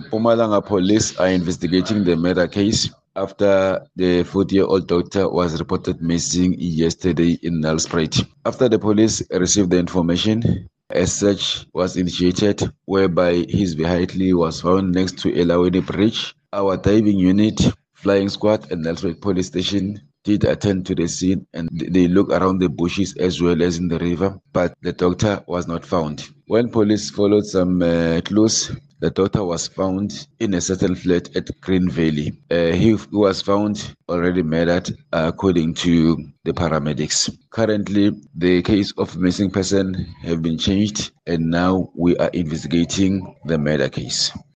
Mpumalanga police are investigating the murder case after the 40-year-old doctor was reported missing yesterday in Nelspruit. After the police received the information, a search was initiated whereby his vehicle was found next to Elawini Bridge. Our diving unit, flying squad and Nelspruit police station did attend to the scene and they looked around the bushes as well as in the river, but the doctor was not found. When police followed some uh, clues, the daughter was found in a certain flat at Green Valley. Uh, he was found already murdered, uh, according to the paramedics. Currently, the case of missing person have been changed, and now we are investigating the murder case.